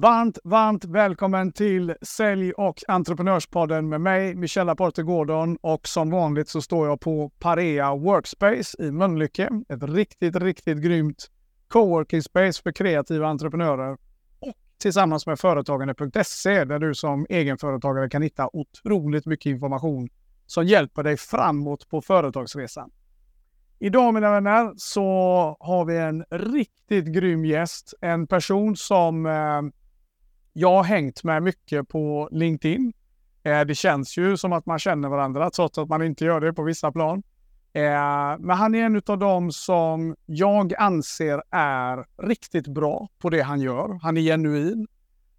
Varmt, varmt välkommen till Sälj och entreprenörspodden med mig, Michella Porter Gordon. Och som vanligt så står jag på Parea Workspace i Mölnlycke. Ett riktigt, riktigt grymt coworking space för kreativa entreprenörer. Och tillsammans med Företagande.se där du som egenföretagare kan hitta otroligt mycket information som hjälper dig framåt på företagsresan. Idag mina vänner så har vi en riktigt grym gäst. En person som eh, jag har hängt med mycket på LinkedIn. Eh, det känns ju som att man känner varandra trots att man inte gör det på vissa plan. Eh, men han är en av dem som jag anser är riktigt bra på det han gör. Han är genuin.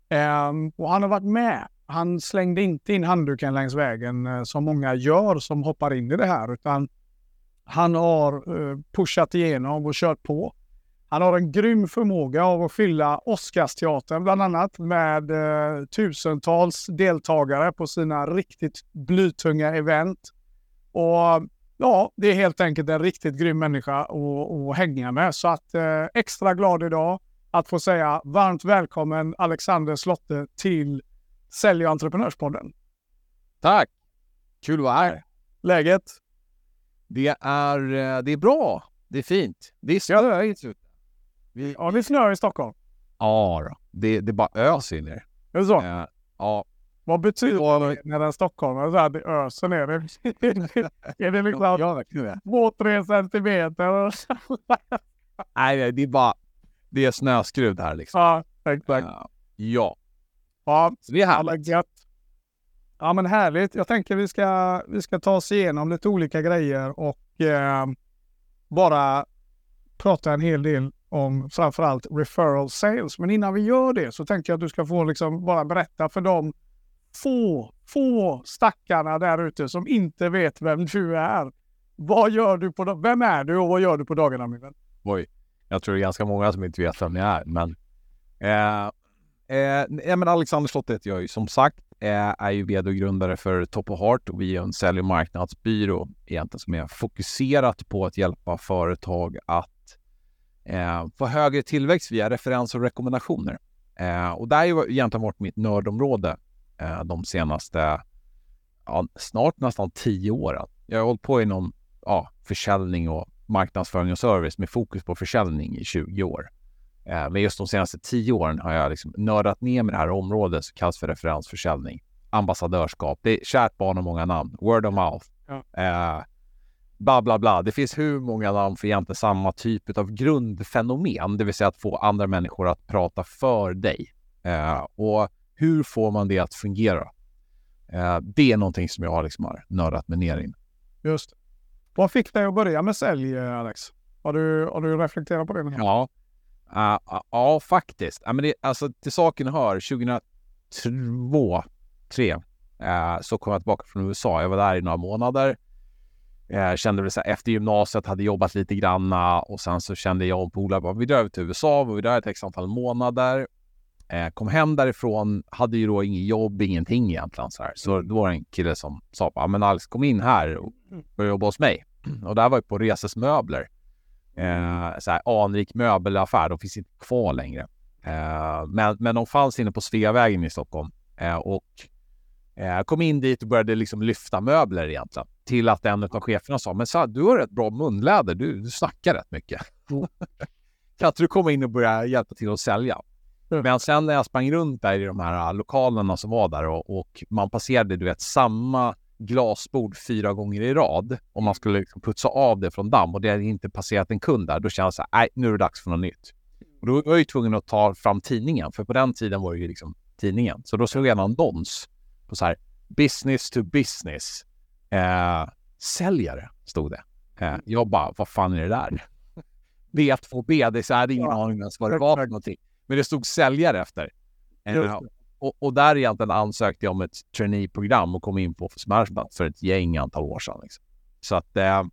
Eh, och han har varit med. Han slängde inte in handduken längs vägen eh, som många gör som hoppar in i det här, utan han har eh, pushat igenom och kört på. Han har en grym förmåga av att fylla Oscarsteatern bland annat med eh, tusentals deltagare på sina riktigt blytunga event. Och ja, det är helt enkelt en riktigt grym människa att, att hänga med. Så att eh, extra glad idag att få säga varmt välkommen Alexander Slotte till Sälj och entreprenörspodden. Tack! Kul att vara här. Läget? Det är, eh, det är bra. Det är fint. Det är snöigt ute. Vi, ja, det är snö i Stockholm. Ja, då. Det, det bara öser ner. Är det så? Uh, ja. Vad betyder det när en stockholmare säger att det öser ner? är det liksom ja, två, tre centimeter? Nej, det är bara det är snöskrud här liksom. Ja, exakt. Uh, ja. Ja, Så det är härligt. Ja, men härligt. Jag tänker vi ska, vi ska ta oss igenom lite olika grejer och eh, bara prata en hel del om framförallt referral sales. Men innan vi gör det så tänkte jag att du ska få liksom bara berätta för de få, få stackarna där ute som inte vet vem du är. Vad gör du på, vem är du och vad gör du på dagarna min vän? Oj, jag tror det är ganska många som inte vet vem jag är, men eh, eh, men Alexander Slott heter jag ju som sagt, eh, är ju vd och grundare för Top of Heart och vi är en sälj och marknadsbyrå egentligen som är fokuserat på att hjälpa företag att eh, få högre tillväxt via referenser och rekommendationer. Eh, och det har ju egentligen varit mitt nördområde eh, de senaste, ja, snart nästan tio åren. Jag har hållit på inom ja, försäljning och marknadsföring och service med fokus på försäljning i 20 år. Eh, men just de senaste tio åren har jag liksom nördat ner med det här området som kallas för referensförsäljning, ambassadörskap. Det är kärt barn och många namn, word of mouth. Ja. Eh, bla bla bla. Det finns hur många namn för egentligen samma typ av grundfenomen, det vill säga att få andra människor att prata för dig. Eh, och hur får man det att fungera? Eh, det är någonting som jag liksom har nördat mig ner i. Just Vad fick dig att börja med sälj, Alex? Har du, har du reflekterat på det? Ja, uh, uh, ja faktiskt. Uh, men det, alltså, till saken hör, 2002, 2003, uh, så kom jag tillbaka från USA. Jag var där i några månader Eh, kände väl så här, efter gymnasiet, hade jobbat lite granna och sen så kände jag och polare vi drar över till USA, var vi där ett x antal månader. Eh, kom hem därifrån, hade ju då inget jobb, ingenting egentligen så här. Så då var det en kille som sa, ja men Alex kom in här och börja jobba hos mig. Och där var jag på Reses möbler. Eh, så här, anrik möbelaffär, de finns inte kvar längre. Eh, men, men de fanns inne på Sveavägen i Stockholm. Eh, och jag kom in dit och började liksom lyfta möbler egentligen. Till att en av cheferna sa, men så, du har rätt bra munläder, du, du snackar rätt mycket. kan inte du komma in och börja hjälpa till att sälja? Mm. Men sen när jag sprang runt där i de här lokalerna som var där och, och man passerade, du vet, samma glasbord fyra gånger i rad och man skulle liksom putsa av det från damm och det hade inte passerat en kund där, då kände jag så här, nej, nu är det dags för något nytt. Och då var jag ju tvungen att ta fram tidningen, för på den tiden var det ju liksom tidningen. Så då såg jag en annons på så här business to business. Eh, säljare stod det. Eh, jag bara, vad fan är det där? B2B, det så hade ingen ja. aning ens vad det var för någonting. Men det stod säljare efter. Eh, och, och, där egentligen ansökte jag om ett traineeprogram och kom in på Smärchbat för ett gäng antal år sedan. Liksom. Så att eh,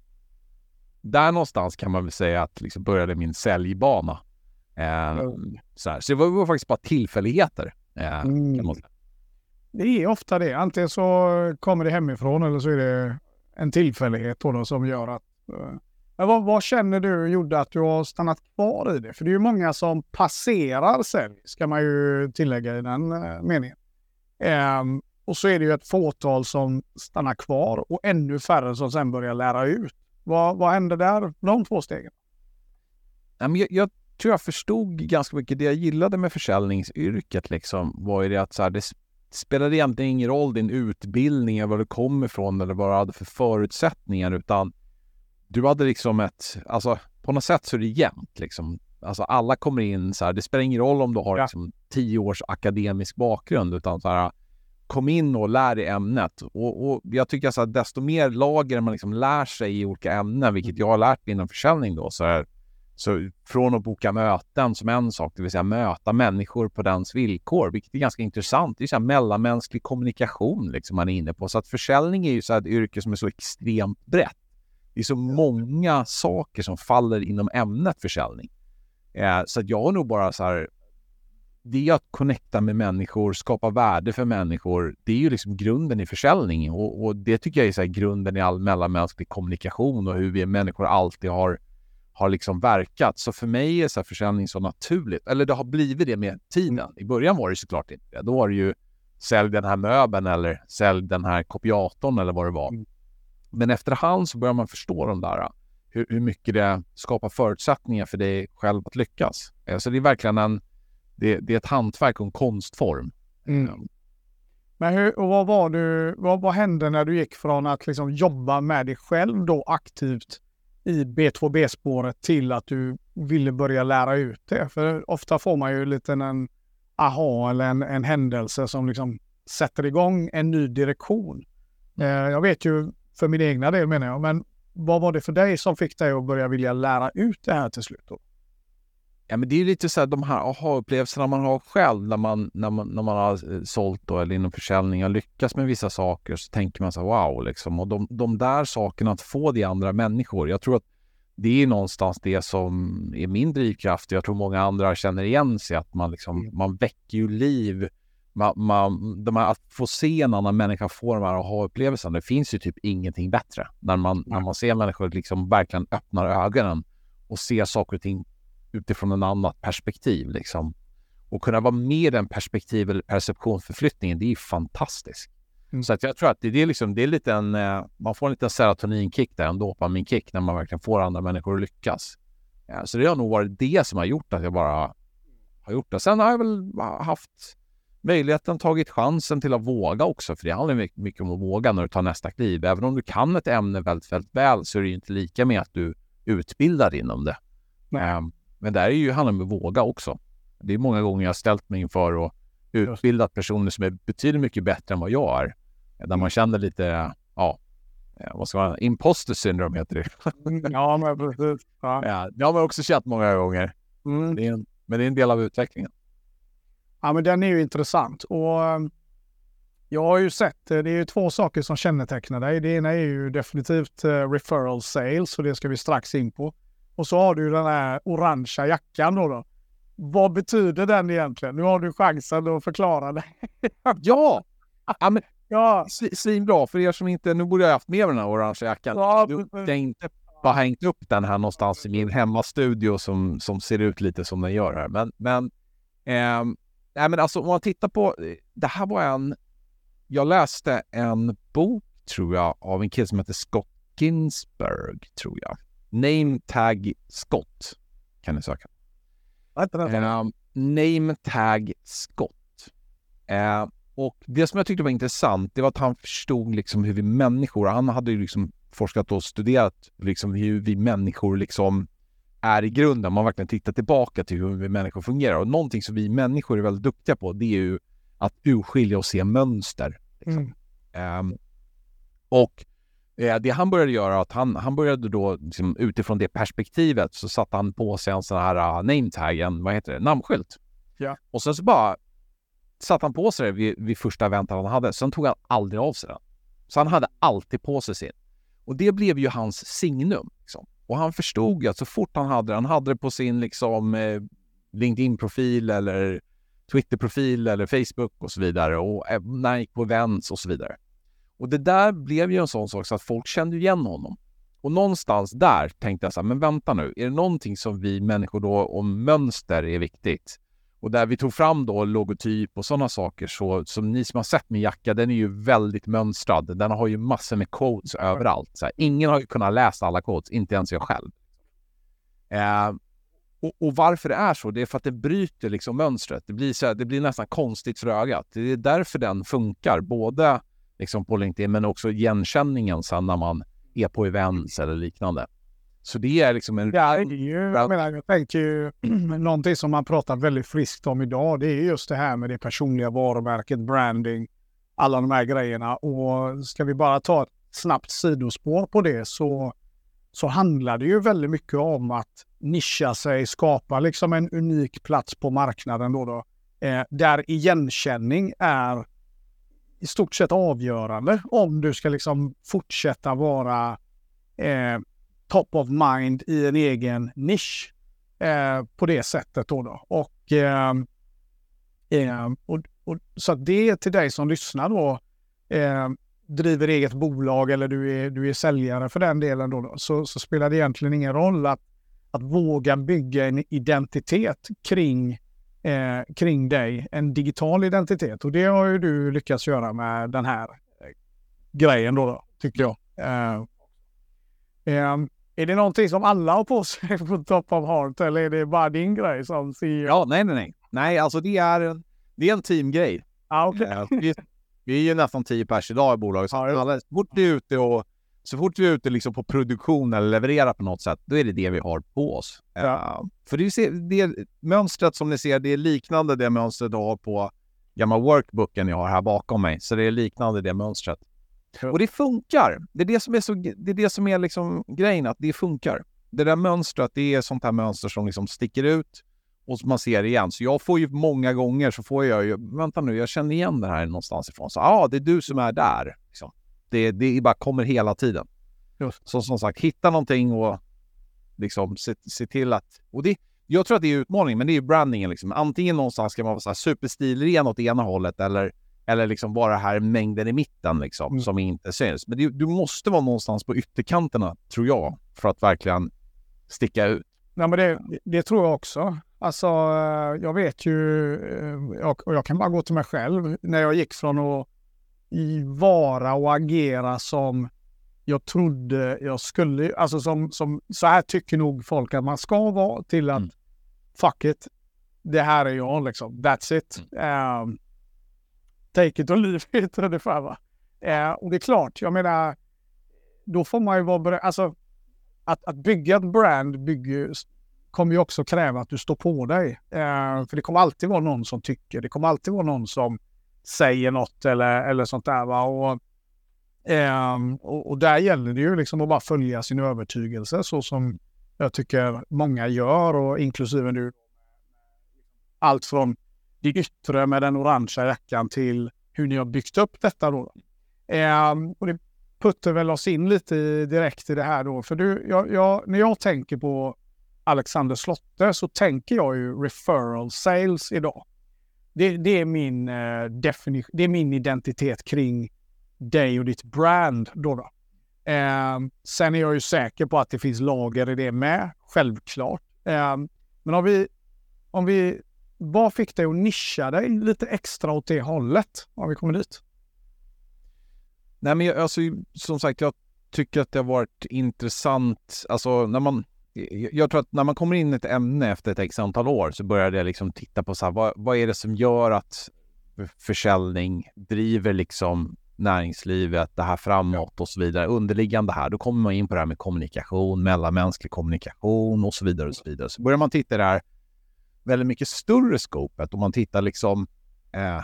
där någonstans kan man väl säga att liksom började min säljbana. Eh, mm. så, här. så det var, var, faktiskt bara tillfälligheter. Eh, mm. Det är ofta det. Antingen så kommer det hemifrån eller så är det en tillfällighet då, då som gör att eh, Men vad, vad, känner du gjorde att du har stannat kvar i det? För det är ju många som passerar sälj, ska man ju tillägga i den eh, meningen. Um, och så är det ju ett fåtal som stannar kvar och ännu färre som sen börjar lära ut. Vad, vad hände där, de två stegen? Jag, jag tror jag förstod ganska mycket. Det jag gillade med försäljningsyrket liksom var ju det att så här, det spelade egentligen ingen roll din utbildning, var du kom ifrån eller vad du hade för förutsättningar, utan du hade liksom ett, alltså på något sätt så är det jämnt liksom. Alltså alla kommer in så här, det spelar ingen roll om du har ja. liksom, tio års akademisk bakgrund, utan så här, kom in och lär dig ämnet. Och, och jag tycker att desto mer lager man liksom lär sig i olika ämnen, vilket jag har lärt mig inom försäljning då, så här, så från att boka möten som en sak, det vill säga möta människor på dens villkor, vilket är ganska intressant. Det är så här mellanmänsklig kommunikation liksom man är inne på. Så att försäljning är ju så ett yrke som är så extremt brett. Det är så många saker som faller inom ämnet försäljning. Eh, så att jag har nog bara så här, det är att connecta med människor, skapa värde för människor. Det är ju liksom grunden i försäljning och, och det tycker jag är så grunden i all mellanmänsklig kommunikation och hur vi människor alltid har har liksom verkat. Så för mig är så försäljning så naturligt. Eller det har blivit det med tiden. I början var det såklart inte det. Då var det ju sälj den här möbeln eller sälj den här kopiatorn eller vad det var. Mm. Men efterhand så börjar man förstå de där, hur, hur mycket det skapar förutsättningar för dig själv att lyckas. Eh, så det är verkligen en, det, det är ett hantverk och en konstform. Mm. Ehm. Men hur, och vad, var du, vad, vad hände när du gick från att liksom jobba med dig själv då aktivt i B2B-spåret till att du ville börja lära ut det? För ofta får man ju lite en aha eller en, en händelse som liksom sätter igång en ny direktion. Eh, jag vet ju för min egna del menar jag, men vad var det för dig som fick dig att börja vilja lära ut det här till slut? Då? Ja, men det är lite så här de här aha-upplevelserna man har själv när man, när man, när man har eh, sålt då, eller inom försäljning och lyckats med vissa saker så tänker man så här, wow liksom. Och de, de där sakerna att få det i andra människor. Jag tror att det är någonstans det som är min drivkraft. Jag tror många andra känner igen sig att man liksom, mm. man väcker ju liv. Man, man, de här, att få se en annan människa få de här aha-upplevelserna. Det finns ju typ ingenting bättre när man, när man ser människor liksom verkligen öppnar ögonen och ser saker och ting utifrån en annat perspektiv. Liksom. Och kunna vara med i den perspektiv eller perceptionsförflyttningen, det är fantastiskt. Mm. Så att jag tror att det, är, liksom, det är lite en, eh, man får en liten serotoninkick där, en dopaminkick när man verkligen får andra människor att lyckas. Ja, så det har nog varit det som har gjort att jag bara har gjort det. Sen har jag väl haft möjligheten, tagit chansen till att våga också, för det handlar mycket om att våga när du tar nästa kliv. Även om du kan ett ämne väldigt, väldigt väl så är det ju inte lika med att du utbildar inom det. Um, men där är ju, handlar det om att våga också. Det är många gånger jag ställt mig inför att utbildat personer som är betydligt mycket bättre än vad jag är. Där man mm. känner lite, ja, vad ska man imposter syndrome heter det. Mm, ja, men precis. Ja. ja, det har man också känt många gånger. Mm. Det en, men det är en del av utvecklingen. Ja, men den är ju intressant och ehm, jag har ju sett, eh, det är ju två saker som kännetecknar dig. Det ena är ju definitivt referral sales och det ska vi strax in på. Och så har du den här orangea jackan då. då vad betyder den egentligen? Nu har du chansen att förklara det. ja! ja, men, ja. Svinbra. För er som inte... Nu borde jag haft med mig den här orangea jackan. Ja, du, jag inte bara hängt upp den här någonstans i min hemmastudio som, som ser ut lite som den gör här. Men, men, eh, nej, men alltså om man tittar på... Det här var en... Jag läste en bok, tror jag, av en kille som heter Scott Ginsberg, tror jag. Name Tag Scott kan ni söka. Uh, name Tag Scott. Uh, och det som jag tyckte var intressant, det var att han förstod liksom hur vi människor, han hade ju liksom forskat och studerat liksom hur vi människor liksom är i grunden. Man verkligen tittar tillbaka till hur vi människor fungerar. Och någonting som vi människor är väldigt duktiga på, det är ju att urskilja och se mönster. Liksom. Mm. Um, och Eh, det han började göra att han, han började då liksom, utifrån det perspektivet så satte han på sig en sån här uh, name tag, en, vad heter det, namnskylt. Ja. Och sen så bara satte han på sig det vid, vid första eventet han hade. Sen tog han aldrig av sig den. Så han hade alltid på sig sin. Och det blev ju hans signum. Liksom. Och han förstod ju att så fort han hade det, han hade det på sin liksom eh, LinkedIn-profil eller Twitter-profil eller Facebook och så vidare och eh, när han gick på events och så vidare. Och det där blev ju en sån sak så att folk kände igen honom. Och någonstans där tänkte jag så här, men vänta nu, är det någonting som vi människor då om mönster är viktigt? Och där vi tog fram då logotyp och sådana saker, så som ni som har sett min jacka, den är ju väldigt mönstrad. Den har ju massor med quotes överallt. Så här, ingen har ju kunnat läsa alla quotes, inte ens jag själv. Eh, och, och, varför det är så, det är för att det bryter liksom mönstret. Det blir, så här, det blir nästan konstigt för ögat. Det är därför den funkar, både liksom på LinkedIn men också igenkänningen sen när man är på events eller liknande. Så det är liksom en... Ja, det är ju, jag, menar, jag tänker ju någonting som man pratar väldigt friskt om idag. Det är just det här med det personliga varumärket, branding, alla de här grejerna. Och ska vi bara ta ett snabbt sidospår på det så, så handlar det ju väldigt mycket om att nischa sig, skapa liksom en unik plats på marknaden då. då eh, där igenkänning är i stort sett avgörande om du ska liksom fortsätta vara eh, top of mind i en egen nisch eh, på det sättet. Då, då. Och, eh, eh och, och, så det är till dig som lyssnar då, eh, driver eget bolag eller du är, du är säljare för den delen, då, då så, så, spelar det egentligen ingen roll att, att våga bygga en identitet kring eh, kring dig, en digital identitet. Och det har ju du lyckats göra med den här eh, grejen då, då tycker jag. Eh, eh, är det någonting som alla har på sig på top of heart eller är det bara din grej som CEO? Ja, nej, nej, nej. Nej, alltså det är, det är en teamgrej. Ah, okay. Eh, vi, vi är ju nästan tio pers idag i bolaget. Så alla, fort vi är ute och så fort vi är ute liksom på produktion eller levererar på något sätt, då är det det vi har på oss. Ja. Uh, för det, det mönstret som ni ser, det är liknande det mönstret du har på gamla workbooken jag har här bakom mig. Så det är liknande det mönstret. Ja. Och det funkar. Det är det som är, så, det är, det som är liksom grejen, att det funkar. Det där mönstret, det är sånt här mönster som liksom sticker ut och man ser det igen. Så jag får ju många gånger så får jag ju, vänta nu, jag känner igen det här någonstans ifrån. Så ja, ah, det är du som är där. Liksom. Det, det bara kommer hela tiden. Just. Så som sagt, hitta någonting och liksom se, se till att... Och det, jag tror att det är utmaningen, men det är brandingen. Liksom. Antingen någonstans ska man vara så här superstilren åt ena hållet eller, eller liksom vara här mängden i mitten liksom, mm. som inte syns. Men det, du måste vara någonstans på ytterkanterna, tror jag, för att verkligen sticka ut. Ja, men det, det tror jag också. Alltså, eh, jag vet ju, eh, och jag kan bara gå till mig själv, när jag gick från att vara och agera som jag trodde jag skulle, alltså som, som så här tycker nog folk att man ska vara till att mm. fuck it, det här är jag liksom, that's it. Mm. Um, take it or leave it ungefär va. Uh, och det är klart, jag menar, då får man ju vara alltså att, att bygga ett brand bygger, kommer ju också kräva att du står på dig. Uh, för det kommer alltid vara någon som tycker, det kommer alltid vara någon som säger något eller, eller sånt där. Va? Och, Um, och, och, där gäller det ju liksom att bara följa sin övertygelse så som jag tycker många gör och inklusive nu. Allt från det yttre med den orangea jackan till hur ni har byggt upp detta då. Um, och det puttar väl oss in lite direkt i det här då. För du, jag, jag, när jag tänker på Alexander Slotte så tänker jag ju referral sales idag. Det, det, är min eh, uh, definition, det är min identitet kring dig och ditt brand. Då, då. Uh, sen är jag ju säker på att det finns lager i det med, självklart. Uh, men om vi, om vi, vad fick dig att nischa dig lite extra åt det hållet? Om vi kommer dit? Nej, men jag, alltså, som sagt, jag tycker att det har varit intressant. Alltså när man jag tror att när man kommer in i ett ämne efter ett x antal år så börjar jag liksom titta på så här, vad, vad är det som gör att försäljning driver liksom näringslivet, det här framåt och så vidare. Underliggande här, då kommer man in på det här med kommunikation, mellanmänsklig kommunikation och så vidare och så vidare. Så börjar man titta i det här väldigt mycket större skopet och man tittar liksom eh,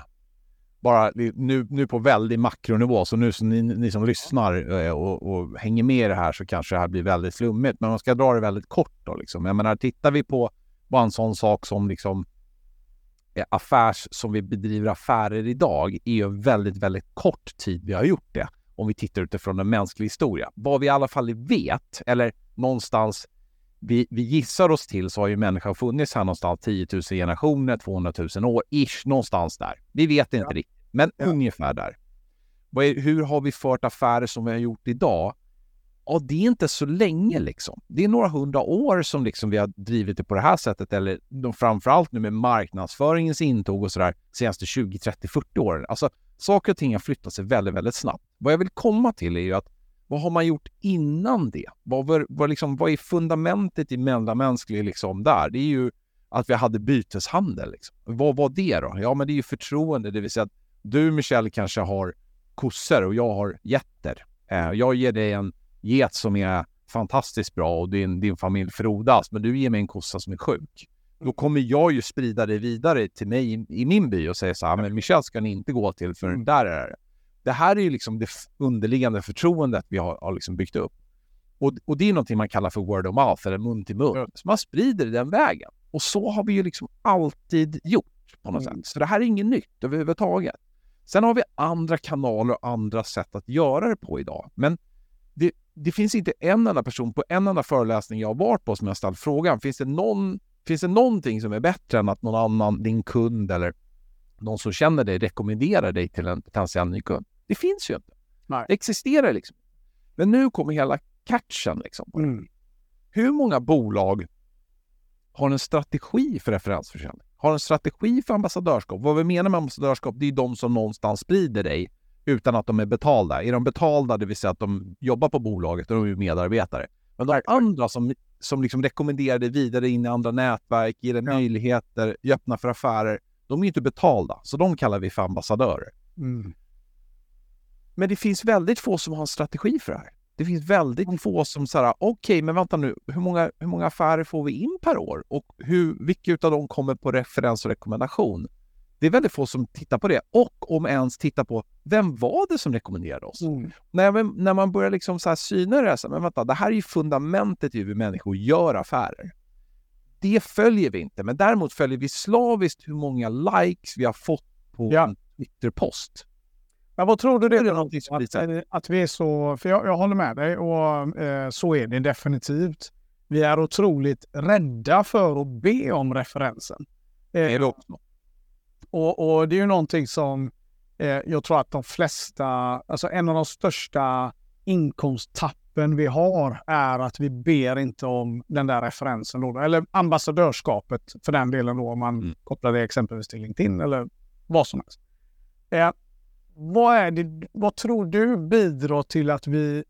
bara nu, nu på väldigt makronivå, så nu så ni, ni som lyssnar eh, och, och, hänger med i det här så kanske det här blir väldigt flummigt. Men man ska dra det väldigt kort då liksom. Jag menar, tittar vi på bara en sån sak som liksom eh, affärs, som vi bedriver affärer idag, är ju väldigt, väldigt kort tid vi har gjort det. Om vi tittar utifrån en mänsklig historia. Vad vi i alla fall vet, eller någonstans vi, vi gissar oss till så har ju människan funnits här någonstans 10 000 generationer, 200 000 år, ish, någonstans där. Vi vet inte ja. riktigt, men ja. ungefär där. Är, hur har vi fört affärer som vi har gjort idag? Ja, det är inte så länge liksom. Det är några hundra år som liksom vi har drivit det på det här sättet, eller de, framförallt nu med marknadsföringens intåg och sådär senaste 20, 30, 40 åren. Alltså, saker och ting har flyttat sig väldigt, väldigt snabbt. Vad jag vill komma till är ju att vad har man gjort innan det? Vad, var, vad, liksom, vad är fundamentet i mellanmänsklig liksom där? Det är ju att vi hade byteshandel. Liksom. Vad var det då? Ja, men det är ju förtroende, det vill säga att du, Michel, kanske har kossor och jag har getter. Eh, jag ger dig en get som är fantastiskt bra och din, din familj frodas, men du ger mig en kossa som är sjuk. Då mm. kommer jag ju sprida det vidare till mig i, i min by och säga så här, men Michel ska ni inte gå till för mm. där är det. Det här är ju liksom det underliggande förtroendet vi har, har liksom byggt upp. Och, och det är någonting man kallar för word of mouth eller mun till mun. Så man sprider den vägen. Och så har vi ju liksom alltid gjort på något mm. sätt. Så det här är inget nytt överhuvudtaget. Sen har vi andra kanaler och andra sätt att göra det på idag. Men det, det finns inte en enda person på en enda föreläsning jag har varit på som jag ställt frågan, finns det, någon, finns det någonting som är bättre än att någon annan, din kund eller någon som känner dig rekommenderar dig till en potentiell ny kund? Det finns ju inte. Nej. Det existerar liksom Men nu kommer hela catchen. Liksom. Mm. Hur många bolag har en strategi för referensförsäljning? Har en strategi för ambassadörskap? Vad vi menar med ambassadörskap, det är de som någonstans sprider dig utan att de är betalda. Är de betalda, det vill säga att de jobbar på bolaget, är de medarbetare. Men de andra som, som liksom rekommenderar dig vidare in i andra nätverk, ger dig ja. möjligheter, öppnar för affärer, de är inte betalda. Så de kallar vi för ambassadörer. Mm. Men det finns väldigt få som har en strategi för det här. Det finns väldigt mm. få som säger, okej, okay, men vänta nu, hur många, hur många affärer får vi in per år? Och hur, vilka av dem kommer på referens och rekommendation? Det är väldigt få som tittar på det och om ens tittar på vem var det som rekommenderade oss? Mm. När, när man börjar liksom så här syna det, så här, men vänta, det här är ju fundamentet i hur människor gör affärer. Det följer vi inte, men däremot följer vi slaviskt hur många likes vi har fått på ja. en Twitterpost. Men vad tror du det är att, att vi är så, för jag, jag håller med dig och eh, så är det definitivt. Vi är otroligt rädda för att be om referensen. Eh, det är det också. Och, och, det är ju någonting som eh, jag tror att de flesta, alltså en av de största inkomsttappen vi har är att vi ber inte om den där referensen då, eller ambassadörskapet för den delen då om man mm. kopplar det exempelvis till LinkedIn eller vad som helst. Eh, vad, är det, vad tror du bidrar till att vi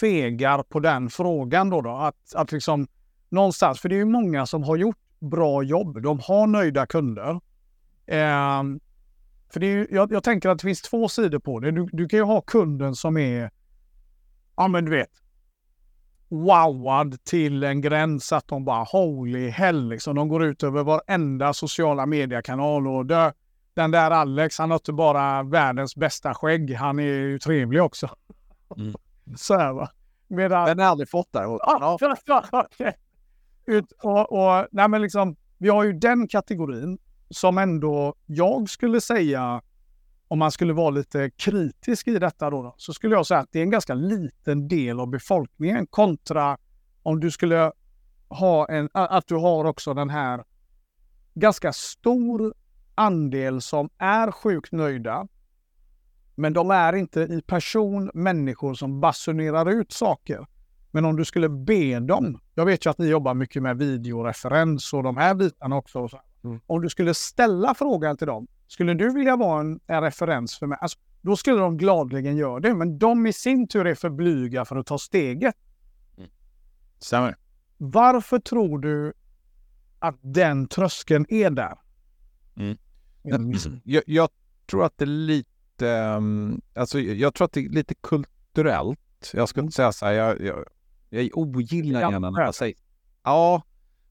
fegar på den frågan då? då? Att, att liksom någonstans, för det är ju många som har gjort bra jobb. De har nöjda kunder. Eh, för det är ju, jag, jag, tänker att det finns två sidor på det. Du, du kan ju ha kunden som är, ja men du vet, wowad till en gräns att de bara holy hell liksom. De går ut över varenda sociala mediekanal och det, den där Alex, han har inte bara världens bästa skägg, han är ju trevlig också. Mm. Så här va. Medan... Den har aldrig fått där. Ja. Ut, och, och, nej men liksom, vi har ju den kategorin som ändå jag skulle säga, om man skulle vara lite kritisk i detta då, så skulle jag säga att det är en ganska liten del av befolkningen kontra om du skulle ha en, att du har också den här ganska stor andel som är sjukt nöjda. Men de är inte i person människor som basunerar ut saker. Men om du skulle be dem, jag vet ju att ni jobbar mycket med videoreferens och de här bitarna också. Mm. Om du skulle ställa frågan till dem, skulle du vilja vara en, en referens för mig? Alltså, då skulle de gladligen göra det, men de i sin tur är för blyga för att ta steget. Mm. Stämmer. Varför tror du att den tröskeln är där? Mm. Jag, jag, tror att det är lite, um, alltså jag tror att det är lite kulturellt. Jag skulle inte säga så här, jag, jag, jag ogillar gärna när man säger, ja,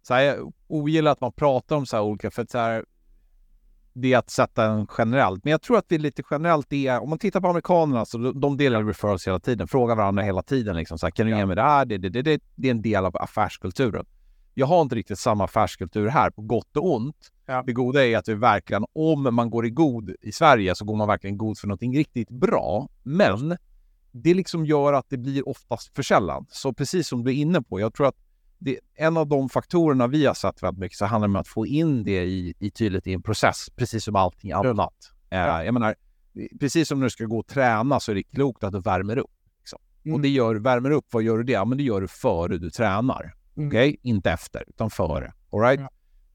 så här, jag ogillar att man pratar om så här olika, för att så här, det är att sätta en generellt. Men jag tror att vi lite generellt är, om man tittar på amerikanerna, så de, de delar referrals hela tiden, frågar varandra hela tiden. Liksom, så här, kan du ge mig det här? Det, det, det, det, det är en del av affärskulturen. Jag har inte riktigt samma affärskultur här, på gott och ont. Ja. Det goda är att vi verkligen, om man går i god i Sverige, så går man verkligen god för någonting riktigt bra. Men det liksom gör att det blir oftast för sällan. Så precis som du är inne på, jag tror att det, en av de faktorerna vi har sett väldigt mycket så handlar det om att få in det i, i tydligt i en process, precis som allting annat. Ja. Uh, jag menar, precis som när du ska gå och träna så är det klokt att du värmer upp. Liksom. Mm. Och det gör, värmer upp, vad gör du det? Ja, men det gör du före du tränar. Mm. Okej? Inte efter, utan före. All right? Ja.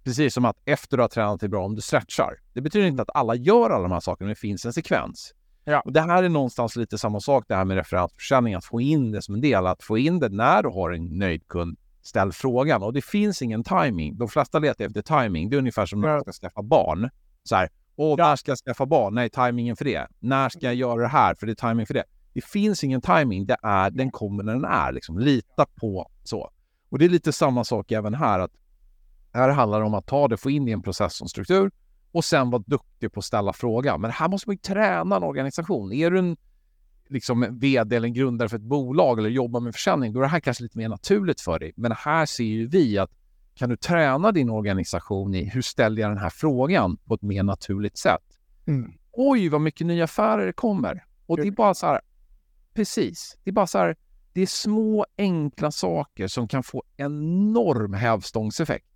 Precis som att efter du har tränat är bra om du stretchar. Det betyder inte att alla gör alla de här sakerna, men det finns en sekvens. Ja. Och det här är någonstans lite samma sak det här med referensförsäljning, att få in det som en del, att få in det när du har en nöjd kund. Ställ frågan och det finns ingen timing. De flesta letar efter timing. Det är ungefär som när Ja. man ska skaffa barn. Så här, åh, när ska jag skaffa barn? Nej, timingen för det. När ska jag göra det här? För det är timing för det. Det finns ingen timing. Det är, den kommer när den är. Liksom. Lita på så. Och det är lite samma sak även här. att Här handlar det om att ta det, få in i en process och struktur och sen vara duktig på att ställa frågan. Men här måste man ju träna en organisation. Är du en liksom, vd eller en grundare för ett bolag eller jobbar med försäljning, då är det här kanske lite mer naturligt för dig. Men här ser ju vi att kan du träna din organisation i hur ställer jag den här frågan på ett mer naturligt sätt? Mm. Oj, vad mycket nya affärer det kommer. Och det är bara så här, precis, det är bara så här, det är små enkla saker som kan få enorm hävstångseffekt.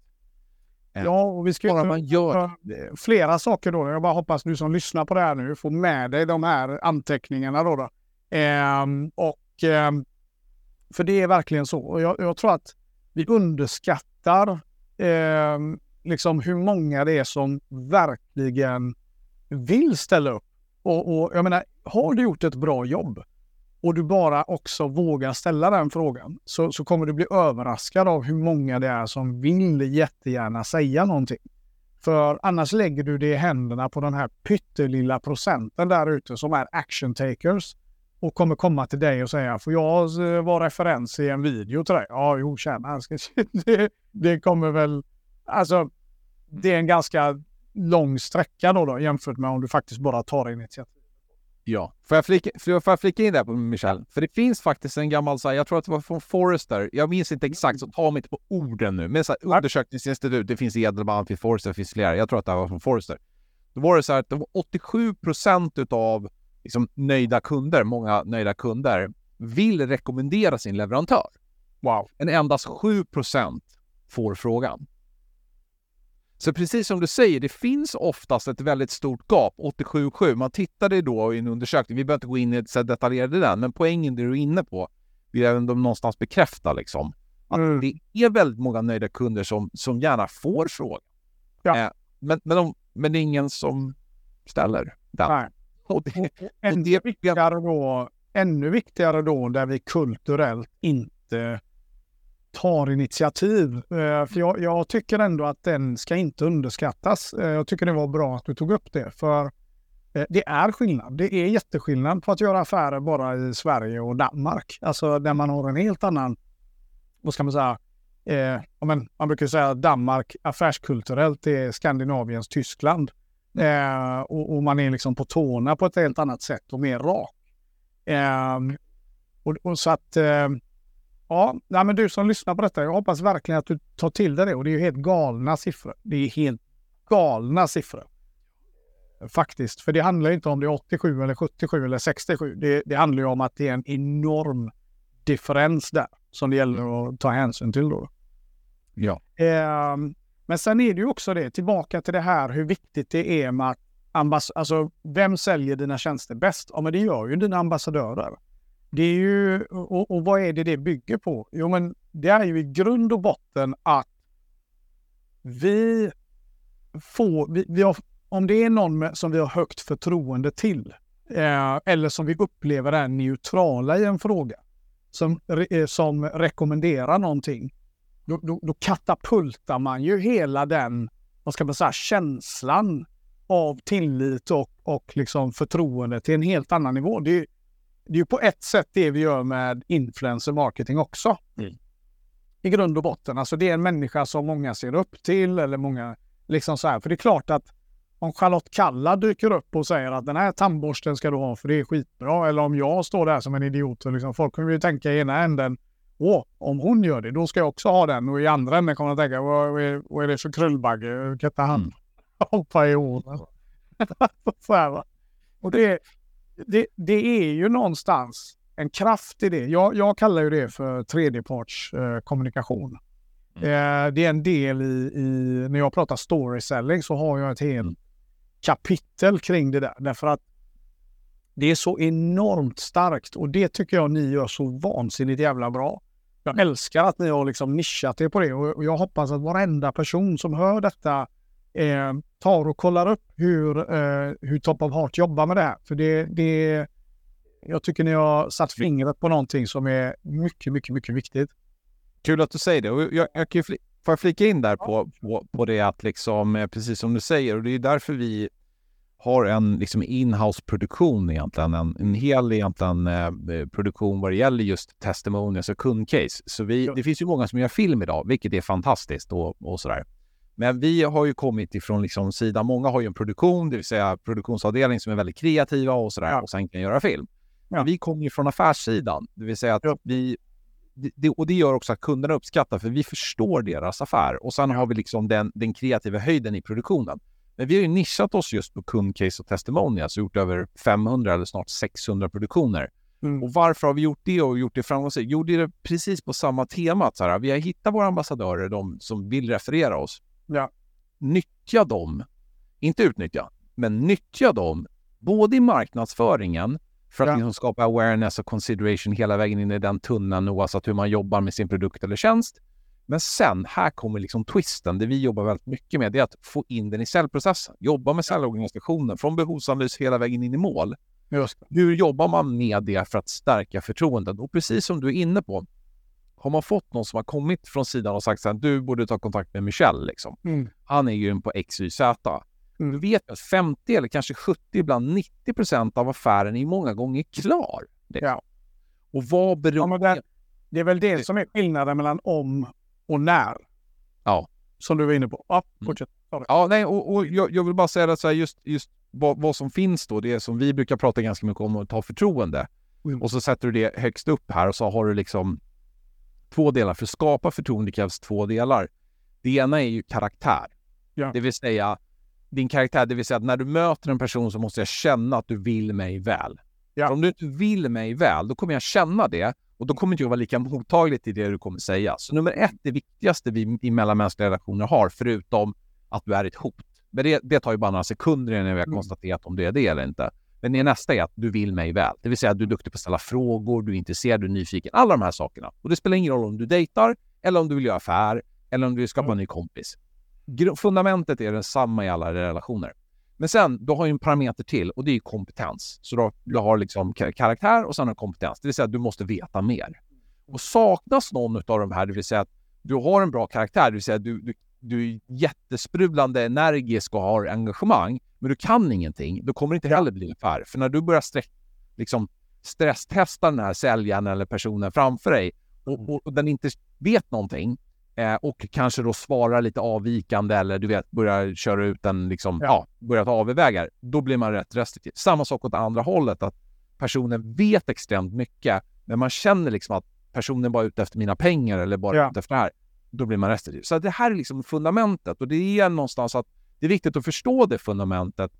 Ja, och vi ska man gör Eh, flera saker då. Jag bara hoppas du som lyssnar på det här nu får med dig de här anteckningarna då. då. Ehm, och ehm, för det är verkligen så. Och jag, jag tror att vi underskattar ehm, liksom hur många det är som verkligen vill ställa upp. Och, och jag menar, har du gjort ett bra jobb och du bara också vågar ställa den frågan så, så kommer du bli överraskad av hur många det är som vill jättegärna säga någonting. För annars lägger du det i händerna på den här pyttelilla procenten där ute som är action takers och kommer komma till dig och säga får jag eh, vara referens i en video till dig? Ja, jo, tjena. Det, det kommer väl... Alltså, det är en ganska lång sträcka då, då jämfört med om du faktiskt bara tar initiativ. Ja. Får jag, flika, får jag flika in där på Michel? För det finns faktiskt en gammal, så här, jag tror att det var från Forrester, jag minns inte exakt, så ta mig inte på orden nu, men så här, undersökningsinstitut, det finns Edelman, det finns Forrester, det finns flera, jag tror att det här var från Forrester. Då var det så här att det var 87 procent utav liksom, nöjda kunder, många nöjda kunder, vill rekommendera sin leverantör. Wow. Men endast 7 procent får frågan. Så precis som du säger, det finns oftast ett väldigt stort gap, 87-7. Man tittade då i en undersökning, vi behöver inte gå in i så detaljerade i den, men poängen det du är inne på vill jag ändå någonstans bekräfta liksom. Att Mm. det är väldigt många nöjda kunder som, som gärna får frågan. Ja. Eh, men, men, de, men det är ingen som ställer den. Nej. Och det, och Ännu det, viktigare, då, ännu viktigare då där vi kulturellt inte tar initiativ. Eh, För jag, jag tycker ändå att den ska inte underskattas. Eh, Jag tycker det var bra att du tog upp det. För eh, det är skillnad. Det är jätteskillnad på att göra affärer bara i Sverige och Danmark. Alltså där man har en helt annan, vad ska man säga, eh, men man brukar säga att Danmark affärskulturellt är Skandinaviens Tyskland. Eh, och, och man är liksom på tårna på ett helt annat sätt och mer rak. Eh, och, och så att, ja, nej, men du som lyssnar på detta, jag hoppas verkligen att du tar till dig det. Och det är ju helt galna siffror. Det är helt galna siffror. Faktiskt, för det handlar inte om det är 87 eller 77 eller 67. Det, det handlar ju om att det är en enorm differens där som det gäller att ta hänsyn till då. ja. Ehm, men sen är det ju också det, tillbaka till det här hur viktigt det är med att ambass- alltså, vem säljer dina tjänster bäst? Ja, men det gör ju dina ambassadörer. Det är ju, och, och vad är det det bygger på? Jo, men det är ju i grund och botten att vi får, vi, vi har, om det är någon med, som vi har högt förtroende till, eh, eller som vi upplever är neutrala i en fråga, som, eh, som rekommenderar någonting, då, då, då katapultar man ju hela den, vad ska man säga, känslan av tillit och, och liksom förtroende till en helt annan nivå. Det är, det är ju på ett sätt det vi gör med influencer marketing också. Mm. I grund och botten. Alltså det är en människa som många ser upp till eller många liksom så här. För det är klart att om Charlotte Kalla dyker upp och säger att den här tandborsten ska du ha för det är skitbra. Eller om jag står där som en idiot och liksom, folk kommer ju tänka i ena änden Åh, om hon gör det, då ska jag också ha den. Och i andra änden kommer de tänka, vad, är, vad är det för krullbagge? Kan inte han Mm. hoppa i håret? Så här, va? Och det, det, det är ju någonstans en kraft i det. Jag, jag kallar ju det för tredjeparts eh, kommunikation. Eh, det är en del i, i, när jag pratar storyselling så har jag ett helt Mm. kapitel kring det där. Därför att Det är så enormt starkt och det tycker jag ni gör så vansinnigt jävla bra. Jag älskar att ni har liksom nischat er på det och jag hoppas att varenda person som hör detta eh, tar och kollar upp hur, eh, hur Top of Heart jobbar med det här. För det, det, jag tycker ni har satt fingret på någonting som är mycket, mycket, mycket viktigt. Kul att du säger det. Och jag, jag kan fl- får jag flika in där på, på, på det att liksom, eh, precis som du säger, och det är därför vi har en liksom inhouse produktion egentligen, en, en hel egentligen eh, produktion vad det gäller just testimonials och kundcase. Så vi, det finns ju många som gör film idag, vilket är fantastiskt och, och sådär. Men vi har ju kommit ifrån liksom sidan, många har ju en produktion, det vill säga produktionsavdelning som är väldigt kreativa och sådär ja. och sen kan göra film. Ja. Vi kommer ju från affärssidan, det vill säga att ja. vi det, och det gör också att kunderna uppskattar för vi förstår deras affär och sen har vi liksom den, den kreativa höjden i produktionen. Men vi har ju nischat oss just på kundcase och testimonials och gjort över 500 eller snart 600 produktioner. Mm. Och varför har vi gjort det och gjort det framgångsrikt? Jo, det är precis på samma tema. Så här, vi har hittat våra ambassadörer, de som vill referera oss. Ja. Nyttja dem, inte utnyttja, men nyttja dem både i marknadsföringen för att ja. liksom skapa awareness och consideration hela vägen in i den tunneln oavsett hur man jobbar med sin produkt eller tjänst. Men sen, här kommer liksom twisten. Det vi jobbar väldigt mycket med det är att få in den i säljprocessen. Jobba med säljorganisationen från behovsanalys hela vägen in i mål. Hur jobbar man med det för att stärka förtroendet? Och precis som du är inne på, har man fått någon som har kommit från sidan och sagt att du borde ta kontakt med Michel, liksom. Mm. han är ju på XYZ. Mm. Du vet att 50 eller kanske 70, ibland 90 procent av affären är många gånger klar. Ja. Och vad beror ja, det? Det är väl det som är skillnaden mellan om och när. Ja. Som du var inne på. Ja, mm. fortsätt. Mm. Ja, nej, och, och jag, jag, vill bara säga att så här, just, just vad, vad, som finns då, det är som vi brukar prata ganska mycket om, att ta förtroende. Mm. Och så sätter du det högst upp här och så har du liksom två delar. För att skapa förtroende krävs två delar. Det ena är ju karaktär. Ja. Det vill säga din karaktär, det vill säga att när du möter en person så måste jag känna att du vill mig väl. Ja. Om du inte vill mig väl, då kommer jag känna det och då kommer inte jag vara lika mottaglig till det du kommer säga. Så nummer ett, det viktigaste vi i mellanmänskliga relationer har, förutom att du är ett hot. Men det, det tar ju bara några sekunder innan vi har mm. konstaterat om du är det eller inte. Men det nästa är att du vill mig väl. Det vill säga att du är duktig på att ställa frågor, du är intresserad, du är nyfiken. Alla de här sakerna. Och det spelar ingen roll om du dejtar, eller om du vill göra affär, eller om du vill skapa mm. en ny kompis. Fundamentet är detsamma i alla relationer. Men sen, du har ju en parameter till och det är kompetens. Så du, du har liksom karaktär och sen har kompetens. Det vill säga att du måste veta mer. Och saknas någon av de här, det vill säga att du har en bra karaktär, det vill säga att du, du, du är jättesprudlande, energisk och har engagemang, men du kan ingenting, då kommer det inte heller bli affär. För när du börjar streck, liksom stresstesta den här säljaren eller personen framför dig och, och, och den inte vet någonting, Eh, och kanske då svarar lite avvikande eller du vet, börjar köra ut en, liksom, ja. ja börjar ta avvägar. Då blir man rätt restriktiv. Samma sak åt andra hållet, att personen vet extremt mycket, men man känner liksom att personen bara är ute efter mina pengar eller bara ja. ute efter det här. Då blir man restriktiv. Så det här är liksom fundamentet och det är någonstans att det är viktigt att förstå det fundamentet.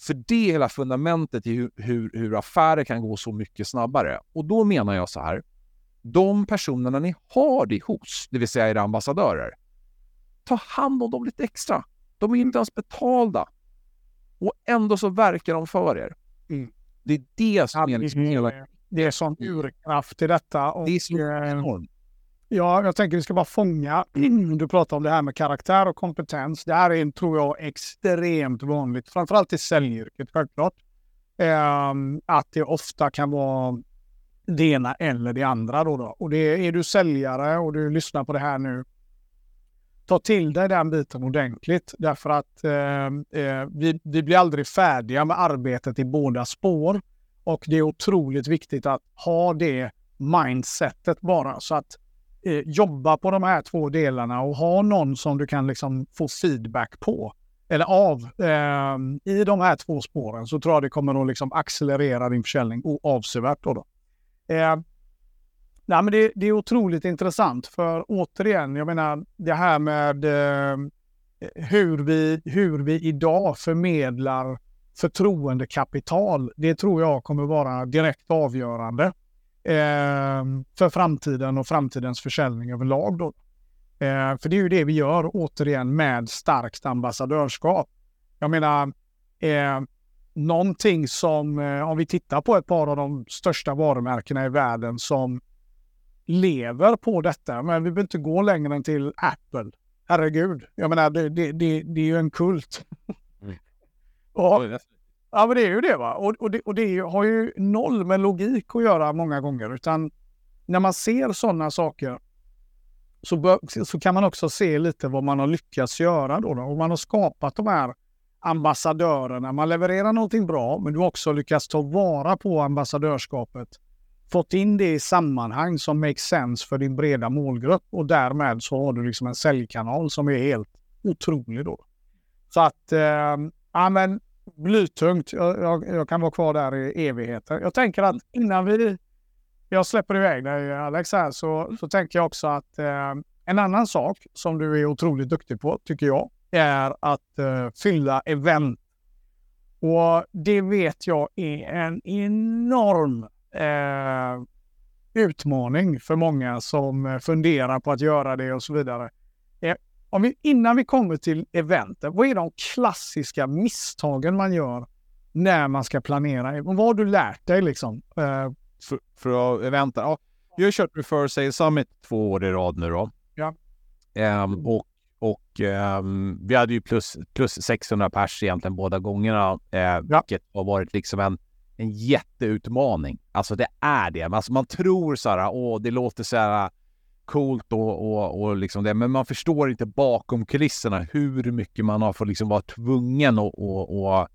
För det är hela fundamentet i hur, hur, hur affärer kan gå så mycket snabbare. Och då menar jag så här, de personerna ni har det hos, det vill säga era ambassadörer, ta hand om dem lite extra. De är inte ens betalda. Och ändå så verkar de för er. Mm. Det är det som är liksom hela... Det är sån urkraft i detta. Och, det är så eh, enormt. Ja, jag tänker vi ska bara fånga. Du pratar om det här med karaktär och kompetens. Det här är, tror jag, extremt vanligt, framförallt i säljyrket självklart. Eh, att det ofta kan vara det ena eller det andra. Då, då. Och det, är du säljare och du lyssnar på det här nu, ta till dig den biten ordentligt. Därför att ehm, eh, vi, vi blir aldrig färdiga med arbetet i båda spår. Och det är otroligt viktigt att ha det mindsetet bara. Så att eh, jobba på de här två delarna och ha någon som du kan liksom få feedback på eller av eh, i de här två spåren så tror jag det kommer att liksom accelerera din försäljning avsevärt. Då, då. Eh, nej, men det, det, är otroligt intressant för återigen, jag menar det här med eh, hur, vi, hur vi idag förmedlar förtroendekapital. Det tror jag kommer vara direkt avgörande eh, för framtiden och framtidens försäljning överlag. Då. Eh, för det är ju det vi gör återigen med starkt ambassadörskap. Jag menar, eh, någonting som, eh, om vi tittar på ett par av de största varumärkena i världen som lever på detta, men vi behöver inte gå längre än till Apple. Herregud, jag menar det, det, det, det är ju en kult. Mm. och, ja men det är ju det va. Och, och, det, och det har ju noll med logik att göra många gånger, utan när man ser sådana saker så, bör, så kan man också se lite vad man har lyckats göra då. då. Och man har skapat de här ambassadörerna. Man levererar någonting bra, men du har också lyckats ta vara på ambassadörskapet. Fått in det i sammanhang som makes sense för din breda målgrupp och därmed så har du liksom en säljkanal som är helt otrolig då. Så att, eh, ja men blytungt. Jag, jag, jag, kan vara kvar där i evigheter. Jag tänker att innan vi jag släpper iväg dig Alex här så, så tänker jag också att eh, en annan sak som du är otroligt duktig på tycker jag är att eh, fylla event. Och det vet jag är en enorm eh, utmaning för många som eh, funderar på att göra det och så vidare. Om vi, innan vi kommer till eventet, vad är de klassiska misstagen man gör när man ska planera? Vad har du lärt dig liksom? Eh, för, för eventa. Ja, vi har kört Refer Sales Summit två år i rad nu då. Ja. Um, och och um, vi hade ju plus, plus 600 pers egentligen båda gångerna, eh, ja. vilket har varit liksom en, en jätteutmaning. Alltså det är det. Alltså man tror så här, åh, det låter så här coolt och, och, och liksom det, men man förstår inte bakom kulisserna hur mycket man har fått liksom vara tvungen att och, och,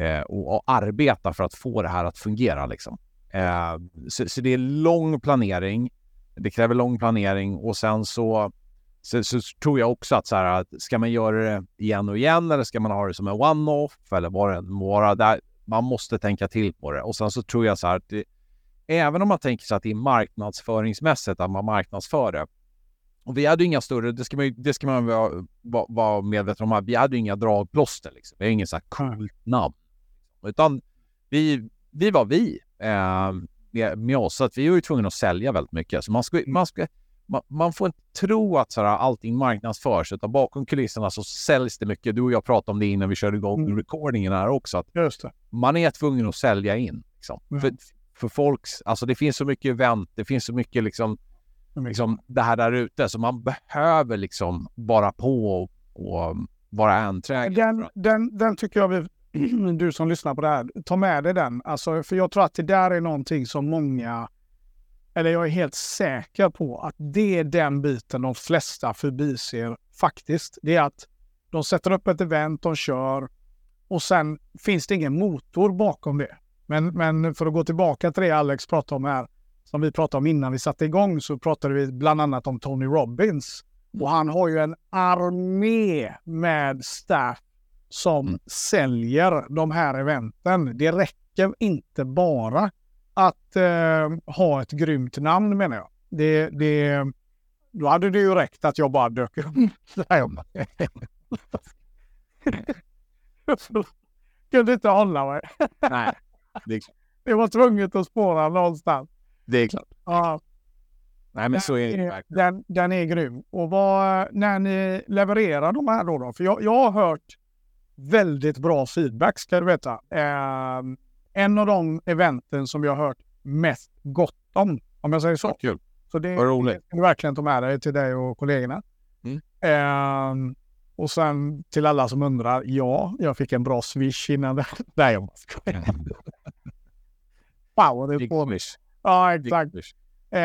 eh, och, och, arbeta för att få det här att fungera liksom. Eh, så, så, det är lång planering. Det kräver lång planering och sen så, så, så tror jag också att så här, att ska man göra det igen och igen eller ska man ha det som en one-off eller vad det än må vara. Man måste tänka till på det. Och sen så tror jag så här att det, även om man tänker sig att det är marknadsföringsmässigt att man marknadsför det. Och vi hade inga större, det ska man, det ska man vara, vara medveten om, vi hade inga dragplåster liksom. Vi har inget så här coolt namn. Utan vi, vi var vi eh, med, med, oss. Så att vi var ju tvungna att sälja väldigt mycket. Så man, ska, man, ska, man, man får inte tro att så här, allting marknadsförs, utan bakom kulisserna så säljs det mycket. Du och jag pratade om det innan vi körde igång mm. recordingen här också. Att. Man är tvungen att sälja in. Liksom. Mm. För, för folks, alltså det finns så mycket event, det finns så mycket liksom, liksom det här där ute, så man behöver liksom vara på och, och vara enträgen. Den, den, den tycker jag vi du som lyssnar på det här, ta med dig den. Alltså, för jag tror att det där är någonting som många, eller jag är helt säker på att det är den biten de flesta förbiser faktiskt. Det är att de sätter upp ett event, de kör och sen finns det ingen motor bakom det. Men, men för att gå tillbaka till det Alex pratade om här, som vi pratade om innan vi satte igång, så pratade vi bland annat om Tony Robbins. Och han har ju en armé med staff som mm. säljer de här eventen. Det räcker inte bara att eh, ha ett grymt namn menar jag. Det, det, då hade det ju räckt att jag bara dök upp Kunde inte hålla mig. Nej, det är klart. Det var tvunget att spåra någonstans. Det är klart. Ja. Nej, men den så är det den, den är grym. Och vad, när ni levererar de här då, då för jag, jag har hört väldigt bra feedback ska du veta. Eh, en av de eventen som jag har hört mest gott om, om jag säger så. Kul. Så det, kan du verkligen ta med dig till dig och kollegorna. Mm. Eh, och sen till alla som undrar, ja, jag fick en bra swish innan det. Nej, jag skojar. Wow, det är på swish. Ja, exakt. Eh,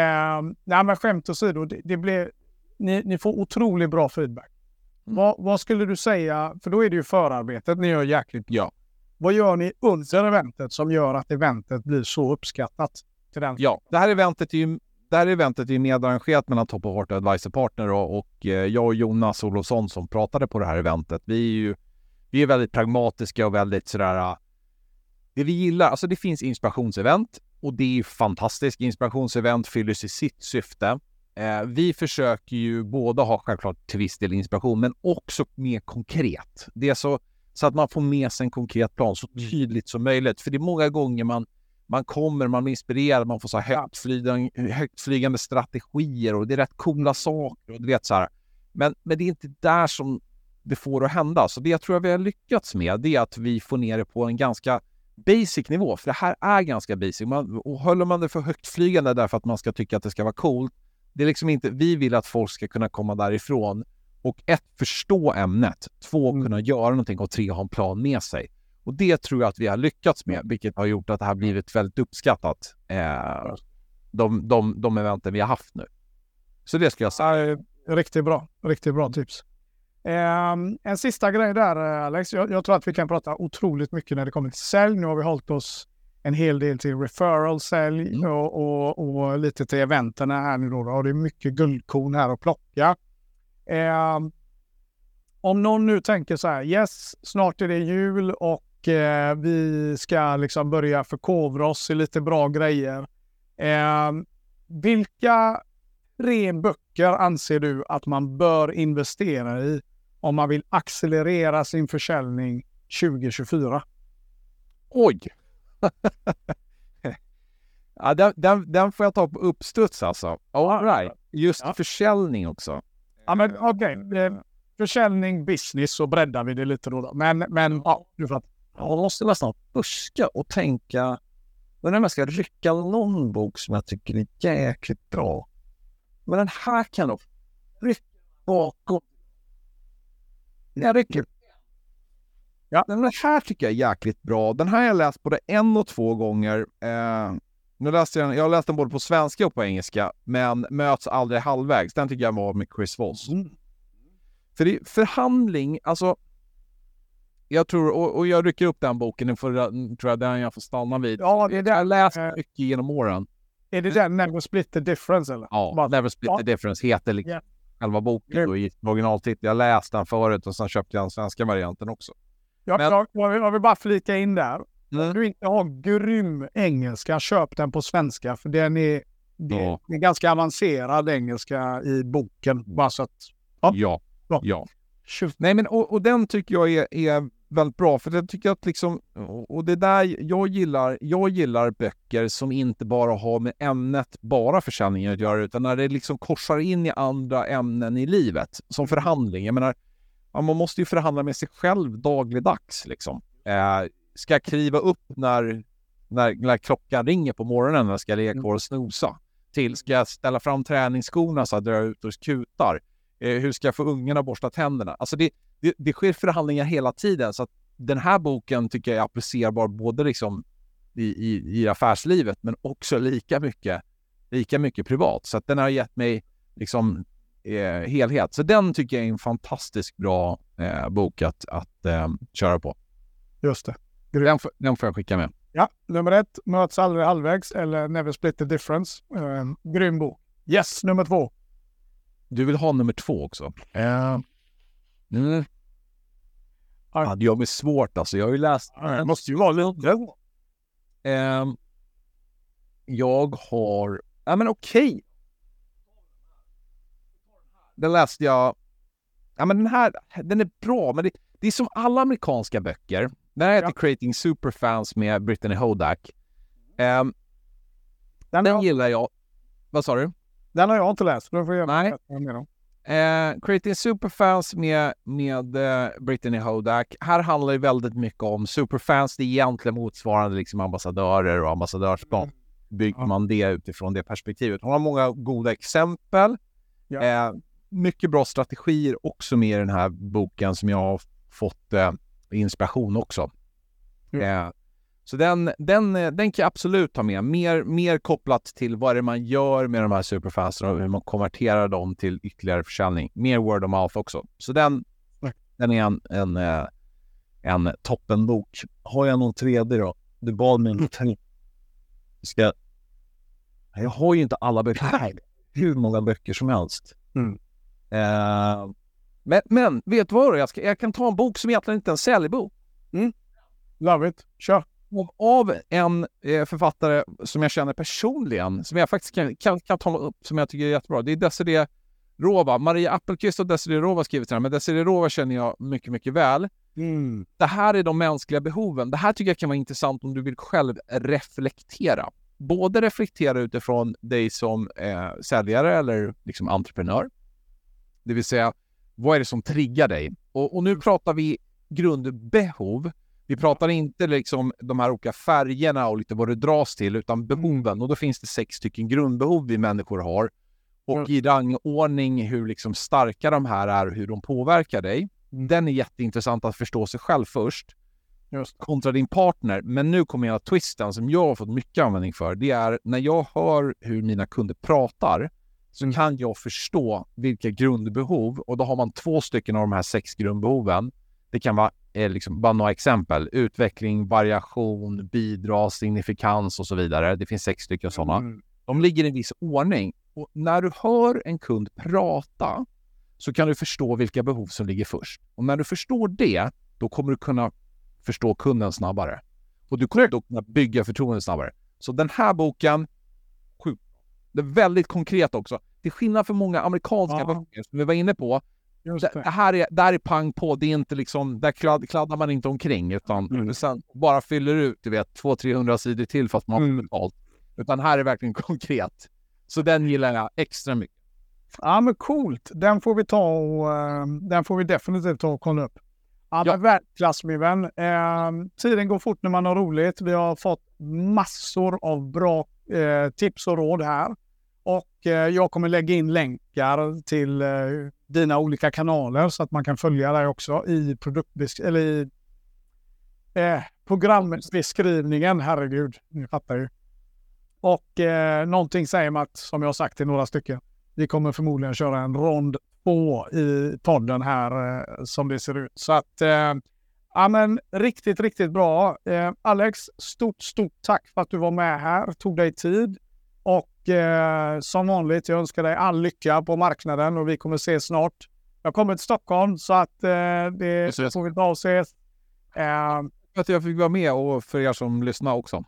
nej, men skämt åsido, det, det blev, ni, ni får otroligt bra feedback. Mm. Vad, vad, skulle du säga, för då är det ju förarbetet ni gör jäkligt Ja. Vad gör ni under eventet som gör att eventet blir så uppskattat? Till den? Ja, det här eventet är ju det här eventet är medarrangerat mellan Top of Heart Advisor Partner och, och eh, jag och Jonas Olofsson som pratade på det här eventet. Vi är ju vi är väldigt pragmatiska och väldigt sådär... Det vi gillar, alltså det finns inspirationsevent och det är ju fantastiskt. Inspirationsevent fyller sitt syfte. Eh, vi försöker ju både ha självklart till viss del inspiration, men också mer konkret. Det är så, så att man får med sig en konkret plan så mm. tydligt som möjligt. För det är många gånger man, man kommer, man blir inspirerad, man får så här högtflygande, högtflygande strategier och det är rätt coola saker. Och du vet, så här. Men, men det är inte där som det får att hända. Så det jag tror att vi har lyckats med, det är att vi får ner det på en ganska basic nivå, för det här är ganska basic. Man, och håller man det för högt flygande därför att man ska tycka att det ska vara coolt, det är liksom inte, vi vill att folk ska kunna komma därifrån och ett, förstå ämnet, två, mm. kunna göra någonting och tre, ha en plan med sig. Och det tror jag att vi har lyckats med, vilket har gjort att det har blivit väldigt uppskattat, eh, de, de, de eventen vi har haft nu. Så det skulle jag säga. Riktigt bra, riktigt bra tips. Eh, en sista grej där Alex. Jag, jag, tror att vi kan prata otroligt mycket när det kommer till sälj. Nu har vi hållit oss en hel del till referral, sälj mm. och, och, och, lite till eventen här nu då. Och det är mycket guldkorn här att plocka. Eh, om någon nu tänker så här, yes, snart är det jul och eh, vi ska liksom börja förkovra oss i lite bra grejer. Eh, vilka tre böcker anser du att man bör investera i om man vill accelerera sin försäljning 2024? Oj! ja, den, den, den, får jag ta på uppstuds alltså. All right. Just ja. försäljning också. Ja, men okej. Okay. Försäljning, business, så breddar vi det lite då. Men, men ja, du fattar. Jag måste nästan buska och tänka. Men om jag ska rycka någon bok som jag tycker är jäkligt bra. Men den här kan nog rycka bakom. Jag rycker. Ja. Den här tycker jag är jäkligt bra. Den här har jag läst både en och två gånger. Eh, nu läste jag, jag har läst den både på svenska och på engelska, men möts aldrig halvvägs. Den tycker jag var med Chris Voss. Mm. För det, förhandling, alltså jag tror, och, och, jag rycker upp den boken, den får, tror jag den jag får stanna vid. Ja, det är det. Jag har läst mycket genom åren. Är det den Never Split the Difference eller? Ja, Never Split ja. the Difference heter liksom yeah. Själva boken och i originaltitel. Jag läste den förut och sen köpte jag den svenska varianten också. Ja, Men... jag, vill, jag vill bara flika in där. Mm. Om du inte har grym engelska, köp den på svenska för den är, det, ja. är ganska avancerad engelska i boken. Bara så att, ja. Ja. ja. ja. Nej, men och, och den tycker jag är, är väldigt bra, för det tycker jag att liksom, och det där jag gillar, jag gillar böcker som inte bara har med ämnet, bara försäljningen att göra, utan när det liksom korsar in i andra ämnen i livet, som förhandling. Jag menar, man måste ju förhandla med sig själv dagligdags liksom. Eh, ska jag kliva upp när, när, när klockan ringer på morgonen när ska jag ligga kvar och snosa? Till, ska jag ställa fram träningsskorna så att jag drar ut och kutar? Eh, hur ska jag få ungarna att borsta tänderna? Alltså det, det, det sker förhandlingar hela tiden. Så den här boken tycker jag är applicerbar både liksom i, i, i affärslivet men också lika mycket, lika mycket privat. Så den har gett mig liksom eh, helhet. Så den tycker jag är en fantastiskt bra eh, bok att, att eh, köra på. Just det. Den, den får jag skicka med. Ja, nummer ett, Möts aldrig halvvägs eller Never split the difference. Eh, grym bok. Yes, nummer två. Du vill ha nummer två också? Uh, mm. Ja, det gör mig svårt alltså. Jag har ju läst... Det måste ju vara lite. Uh, jag har... Ja, men okej. Okay. Den läste jag... Ja, men den här, den är bra, men det, det är som alla amerikanska böcker. Den här heter ja. Creating Superfans med Brittany Hodak. Um, den, den gillar jag. Vad sa du? Den har jag inte läst. Då får jag Nej. Eh, Creating Superfans med, med eh, Brittany Hodak. Här handlar det väldigt mycket om superfans. Det är egentligen motsvarande liksom ambassadörer och ambassadörskap. Mm. Bygger man det utifrån det perspektivet. Hon har många goda exempel. Ja. Eh, mycket bra strategier också med i den här boken som jag har fått eh, inspiration också. Mm. Så den, den, den kan jag absolut ta med. Mer, mer kopplat till vad det är man gör med de här superfansen och hur man konverterar dem till ytterligare försäljning. Mer word of mouth också. Så den, den är en, en, eh, en toppenbok. Har jag någon tredje då? Du bad mig om tre. Ska... Jag har ju inte alla böcker. Hur många böcker som helst. Mm. Uh, men, men vet du vad? Jag, ska, jag kan ta en bok som egentligen inte är en säljbok. Mm. Love it. Kör av en eh, författare som jag känner personligen, som jag faktiskt kan, kan, kan ta upp, som jag tycker är jättebra. Det är Desiree Rova. Maria Appelqvist och Desiree Rova har skrivit den här, men Desiree Rova känner jag mycket, mycket väl. Mm. Det här är de mänskliga behoven. Det här tycker jag kan vara intressant om du vill själv reflektera. Både reflektera utifrån dig som eh, säljare eller liksom entreprenör. Det vill säga, Vad är det som triggar dig? Och, och nu pratar vi grundbehov. Vi pratar inte liksom de här olika färgerna och lite vad det dras till, utan behoven. Och då finns det sex stycken grundbehov vi människor har. Och i rangordning hur liksom starka de här är och hur de påverkar dig. Den är jätteintressant att förstå sig själv först. Just. Kontra din partner. Men nu kommer jag twisten som jag har fått mycket användning för. Det är när jag hör hur mina kunder pratar så kan jag förstå vilka grundbehov och då har man två stycken av de här sex grundbehoven. Det kan vara eh, liksom, bara några exempel. Utveckling, variation, bidra, signifikans och så vidare. Det finns sex stycken sådana. Mm. De ligger i en viss ordning. Och när du hör en kund prata så kan du förstå vilka behov som ligger först. Och när du förstår det, då kommer du kunna förstå kunden snabbare. Och du kommer då kunna bygga förtroende snabbare. Så den här boken, sjukt Det är väldigt konkret också. Till skillnad från många amerikanska Ja. böcker som vi var inne på. Just Det, här är, där är pang på. Det är inte liksom, där kladd, kladdar man inte omkring utan Mm. sen bara fyller ut, du vet, 200-300 sidor till för att man har Mm. betalt. Utan här är verkligen konkret. Så den gillar jag extra mycket. Ja, men coolt. Den får vi ta och eh, den får vi definitivt ta och kolla upp. Ja, Ja. men världsklass min vän. Eh, tiden går fort när man har roligt. Vi har fått massor av bra eh, tips och råd här. Och eh, jag kommer lägga in länkar till eh, dina olika kanaler så att man kan följa dig också i produktbesk- eller i eh, programbeskrivningen. Herregud, ni fattar ju. Och eh, någonting säger mig att, som jag har sagt till några stycken, vi kommer förmodligen köra en rond två i podden här eh, som det ser ut. Så att, eh, ja men riktigt, riktigt bra. Eh, Alex, stort, stort tack för att du var med här, tog dig tid. Och eh, som vanligt, jag önskar dig all lycka på marknaden och vi kommer ses snart. Jag kommer till Stockholm så att eh, det får vi dra och ses. Eh, att jag fick vara med och för er som lyssnar också.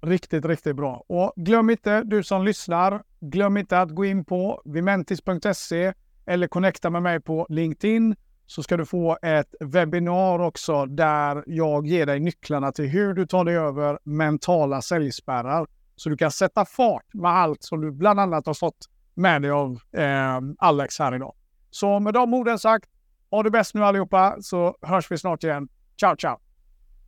Riktigt, riktigt bra. Och glöm inte, du som lyssnar, glöm inte att gå in på vimentis.se eller connecta med mig på LinkedIn så ska du få ett webbinar också där jag ger dig nycklarna till hur du tar dig över mentala säljspärrar så du kan sätta fart med allt som du bland annat har fått med dig av eh, Alex här idag. Så med de orden sagt, ha det bäst nu allihopa så hörs vi snart igen. Ciao, ciao!